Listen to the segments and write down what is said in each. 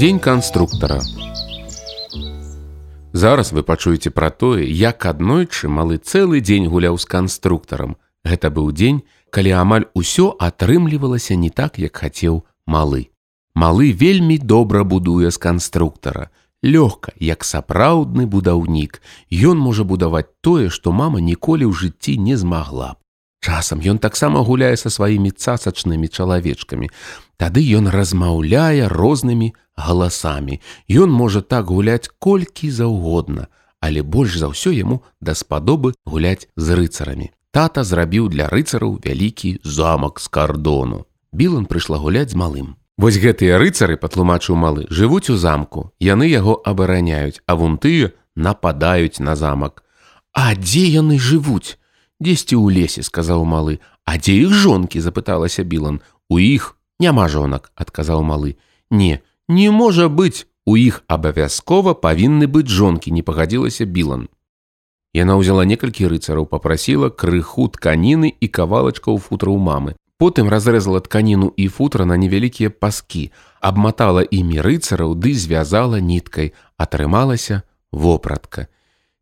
Дзень канструктара. Зараз вы пачуеце пра тое, як аднойчы малы цэлы дзень гуляў з канструктарам. Гэта быў дзень, калі амаль усё атрымлівалася не так, як хацеў малы. Малы вельмі добра будуе з канструктара. Лёгка, як сапраўдны будаўнік, Ён можа будаваць тое, што мама ніколі ў жыцці не змагла б. Часам ён таксама гуляе са сваімі цасачнымі чалавечкамі. Тады ён размаўляе рознымі галасамі. Ён можа так гуляць колькі заўгодна, але больш за ўсё яму даспадобы гуляць з рыцарамі. Тата зрабіў для рыцараў вялікі замак з кардону. Білан прыйшла гуляць з малым. Вось гэтыя рыцары, патлумачыў малы, жывуць у замку. Яны яго абараняюць, а вон тыя нападаюць на замак. А дзе яны жывуць? Дзесьці ў лесе, сказаў малы. А дзе іх жонкі запыталася Білан. У іх няма жонак, адказаў малы. Не, не можа быць, у іх абавязкова павінны быць жонкі, не пагадзілася Білан. Яна ўзяла некалькі рыцараў, попрасіла крыху тканіны і кавалачкаў футра ў мамы. Потым разрэзала тканіну і футра на невялікія паскі, абматала імі рыцараў ды звязала ніткай, атрымалася вопратка.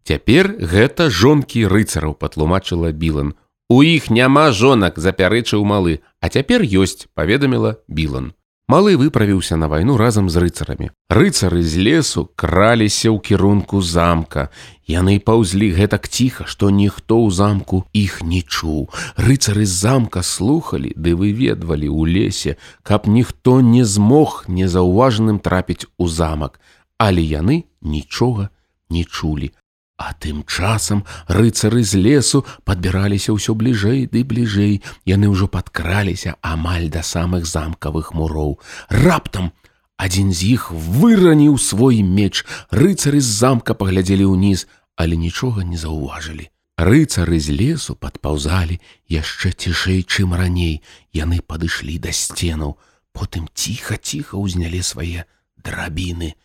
Цяпер гэта жонкі рыцараў патлумачыла Білан. У іх няма жонак, запярэчыў малы, а цяпер ёсць, паведаміла Білан. Малы выправіўся на вайну разам з рыцарамі. Рыцары з лесу краліся ў кірунку замка. Яны паўзлі гэтак ціха, што ніхто ў замку іх не чуў. Рыцары з замка слухалі ды выведвалі ў лесе, каб ніхто не змог незаўважаным трапіць у замак, але яны нічога не чулі. А тым часам рыцары з лесу падбіраліся ўсё бліжэй ды бліжэй. Яны ўжо падкраліся амаль да самых замкавых муроў. Раптам адзін з іх выраніў свой меч. Рыцары з замка паглядзелі ўніз, але нічога не заўважылі. Рыцары з лесу падпаўзалі яшчэ цішэй, чым раней. Яны падышлі да сценаў, потым ціха-ціха ўзнялі свае драбіны.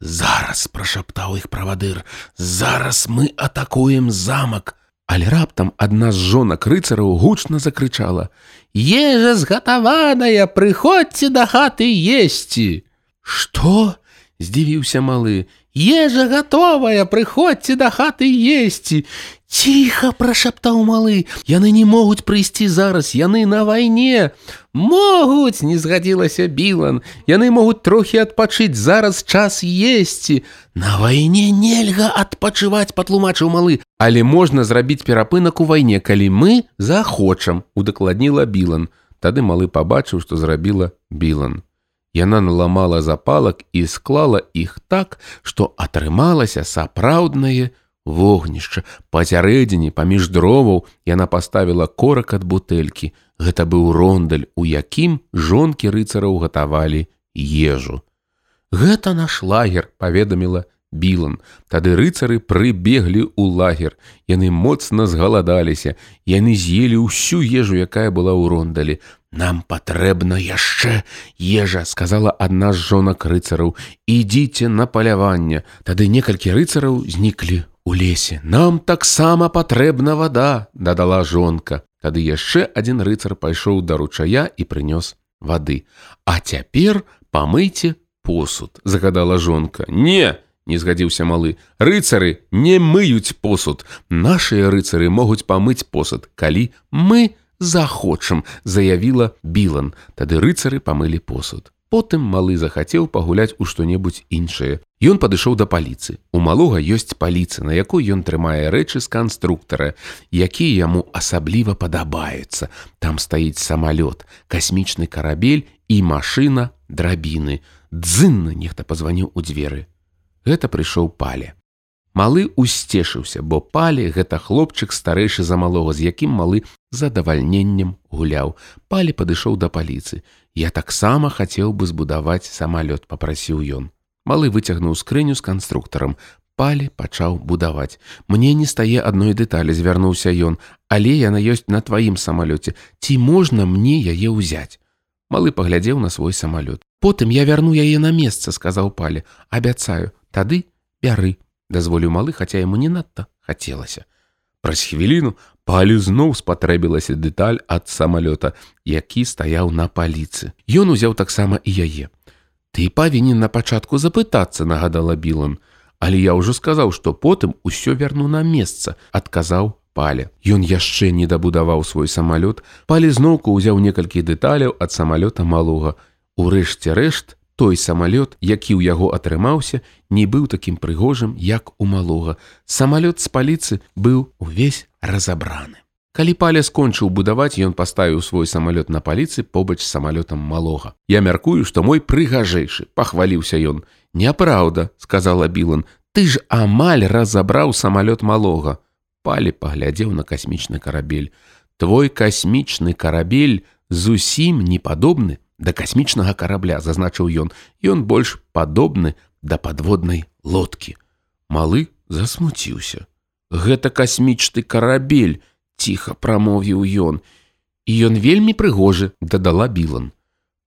Зараз прашаптаў іх правадыр, зараз мы атакуем замак. Але раптам адна з жонак рыцараў гучна закрычала: « Ежа згатаваная, прыходзьце да хаты есці. Што? — здзівіўся малы, Ежа готовая, прыходзьце да хаты есці. Ціха прашаптаў малы, яны не могуць прыйсці зараз, яны на вайне. Могуць, не згадзілася Білан. Яны могуць трохі адпачыць зараз час есці. На вайне нельга адпачываць, патлумачыў малы. Але можна зрабіць перапынак у вайне, калі мы захочам, удакладніла Білан. Тады малы пабачыў, што зрабіла Білан. Яна наламала запалак і склала іх так, што атрымалася сапраўднае вогнішча. Пасярэдзіне паміж дроваў яна паставіла корак ад бутэлькі. Гэта быў рондаль, у якім жонкі рыцараў гатавалі ежу. Гэта наш лагер, паведаміла Білан. Тады рыцары прыбеглі ў лагер. Яны моцна згаладаліся. Яны з'елі ўсю ежу, якая была ў рондалі. Нам патрэбна яшчэ ежа, сказала адна з жонак рыцараў. Ідзіце на паляванне. Тады некалькі рыцараў зніклі ў лесе. Нам таксама патрэбна вада, дадала жонка. Тады яшчэ адзін рыцар пайшоў да ручая і прынёс вады. А цяпер памыйце посуд, загадала жонка. Не! Не згадзіўся малы. Рыцары не мыюць посуд. Нашыя рыцары могуць памыць посуд калі мы захочам заявіла білан. Тады рыцары памылі посуд. Потым малы захацеў пагуляць у што-небудзь іншае. Ён падышоў да паліцы. У малога ёсць паліцы на якой ён трымае рэчы з канструктара якія яму асабліва падабаюцца. Там стаіць самалёт касмічны карабель і машына драбіны. Дзынна нехта пазваніў у дзверы гэта прыйшоў пале. Малы усцешыўся, бо палі гэта хлопчык старэйшы за малога, з якім малы задавальненнем гуляў. Палі падышоў да паліцы. Я таксама хацеў бы збудаваць самалёт, попрасіў ён. Малы выцягнуў скрыню з канструктарам. Палі пачаў будаваць. Мне не стае адной дэталі, звярнуўся ён, але яна ёсць на тваім самалёце. Ці можна мне яе ўзяць? Малы паглядзеў на свой самалёт. Потым я вярну яе на месца, сказаў палі, абяцаю, тады бяры дазволіў малы хаця яму не надта хацелася праз хвіліну палю зноў спатрэбілася дэталь ад самалёта які стаяў на паліцы ён узяў таксама і яе Ты павінен на пачатку запытацца, нагадала Білан. Але я ўжо сказаў, што потым усё вярну на месца, адказаў паля. Ён яшчэ не дабудаваў свой самалёт, палі зноўку ўзяў некалькі дэталяў ад самалёта малога. Урэшце рэшт, той самалёт, які ў яго атрымаўся, не быў такім прыгожым, як у малога. Самалёт з паліцы быў увесь разабраны. Калі паля скончыў будаваць, ён паставіў свой самалёт на паліцы побач з самалётам малога. Я мяркую, што мой прыгажэйшы, пахваліўся ён. Няпраўда, сказала Білан, ты ж амаль разабраў самалёт малога. Палі паглядзеў на касмічны карабель. Твой касмічны карабель зусім не падобны да касмічнага карабля, зазначыў ён, ён больш падобны да падводнай лодкі. Малы засмуціўся. Гэта касмічны карабель, ціха прамовіў ён. І ён вельмі прыгожы, дадала Білан.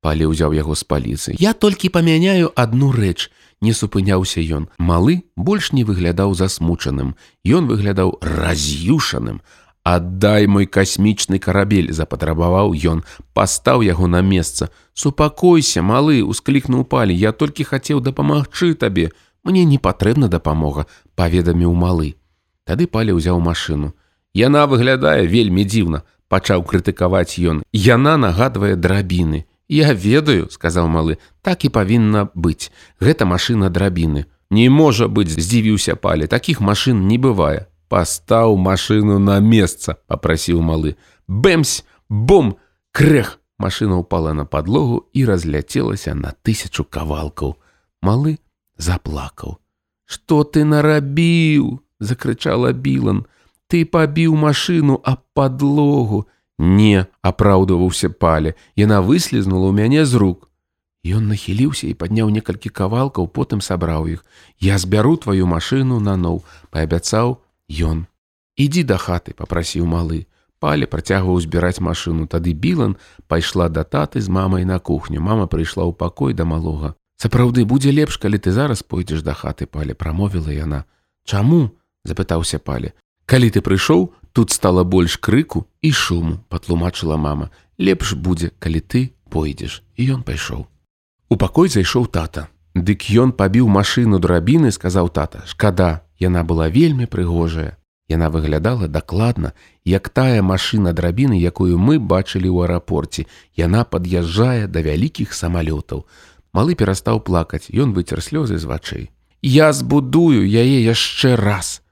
Пале ўзяў яго з паліцы. Я толькі памяняю адну рэч, не супыняўся ён. Малы больш не выглядаў засмучаным. Ён выглядаў раз'юшаным. Аддай мой касмічны карабель, запатрабаваў ён, пастаў яго на месца. Супакойся, малы, усклікнуў палі, я толькі хацеў дапамагчы табе. Мне не патрэбна дапамога, паведаміў малы. Тады палі ўзяў машыну. Яна выглядае вельмі дзіўна, пачаў крытыкаваць ён. Яна нагадвае драбіны. Я ведаю, сказаў малы, так і павінна быць. Гэта машына драбіны. Не можа быць, здзівіўся палі, такіх машын не бывае. Пастаў машыну на месца, папрасіў малы. Бэмсь, бом, крэх! Машына ўпала на падлогу і разляцелася на тысячу кавалкаў. Малы заплакаў. Што ты нарабіў? закрычала Білан ты пабіў машыну аб падлогу не апраўдываўся пале яна выслізнула ў мяне з рук Ён нахіліўся і падняў некалькі кавалкаў потым сабраў іх я збяру тваю машыну наноў паабяцаў ён ідзі да хаты попрасіў малы. Пале працягваў збіраць машыну тады білан пайшла да таты з мамай на кухню. Мама прыйшла ў пакой да малога сапраўды будзе лепш калі ты зараз пойдзеш да хаты пале прамовіла яна чаму запытаўся пале Калі ты прыйшоў, тут стала больш крыку і шуму, патлумачыла мама. Лепш будзе, калі ты пойдзеш, і ён пайшоў. У пакой зайшоў тата. Дык ён пабіў машыну драбіны, сказаў тата: Шкада, яна была вельмі прыгожая. Яна выглядала дакладна, як тая машына драбіны, якую мы бачылі ў аэрапорце. Яна пад'язджае да вялікіх самалётаў. Малы перастаў плакаць, ён выцер слёзы з вачэй. Я збудую яе яшчэ раз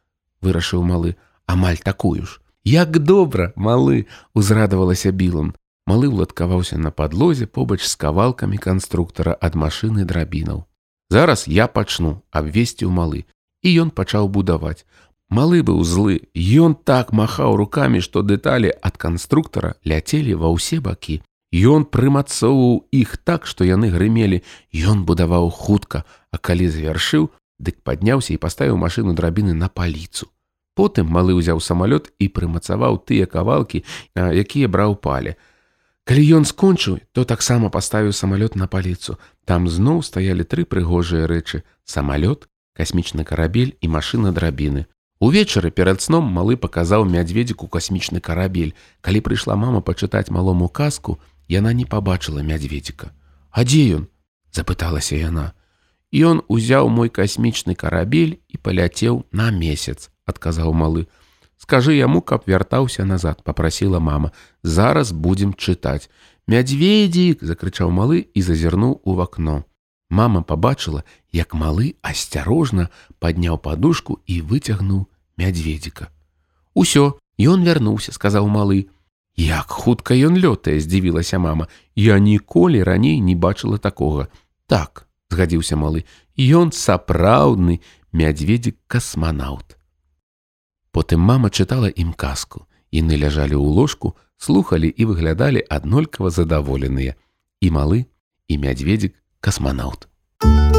вырашыў малы амаль такую ж як добра малы узрадавалася білам малы уладкаваўся на падлозе побач з кавалкамі канструктара ад машыны драбінаў зараз я пачну абвесці ў малы і ён пачаў будаваць малы быў злы ён так махаў руками што дэталі ад канструктара ляцелі ва ўсе бакі Ён прымацоўваў іх так, што яны грымелі, Ён будаваў хутка, а калі завяршыў, дык падняўся і паставіў машыну драбіны на паліцу. Потым малы ўзяў самалёт і прымацаваў тыя кавалкі, якія браў палі. Калі ён скончыў, то таксама паставіў самалёт на паліцу. Там зноў стаялі тры прыгожыя рэчы: самалёт, касмічны карабель і машына драбіны. Увечары перад сном малы паказаў мядзведзіку касмічны карабель. Калі прыйшла мама пачытаць малому казку, яна не пабачыла мядзведзіка. А дзе ён? запыталася яна. Ён узяў мой касмічны карабель і паляцеў на месяц, адказаў малы. Скажы яму, каб вяртаўся назад, попрасіла мама. Зараз будзем чытаць. Мядзведзік закрычаў малы і зазірнуў у вакно. Мама пабачыла, як малы асцярожна падняў падушку і выцягнуў мядзведзіка. Усё, ён вярнуўся, сказаў малы. Як хутка ён лётае, здзівілася мама. Я ніколі раней не бачыла такога. Так, згадзіўся малы ён сапраўдны мядзведзік касманаўт потым мама чытала ім казку іны ляжалі ў ложку слухали і выглядалі аднолькава задаволеныя і малы і мядзведзік космонавт. Thank you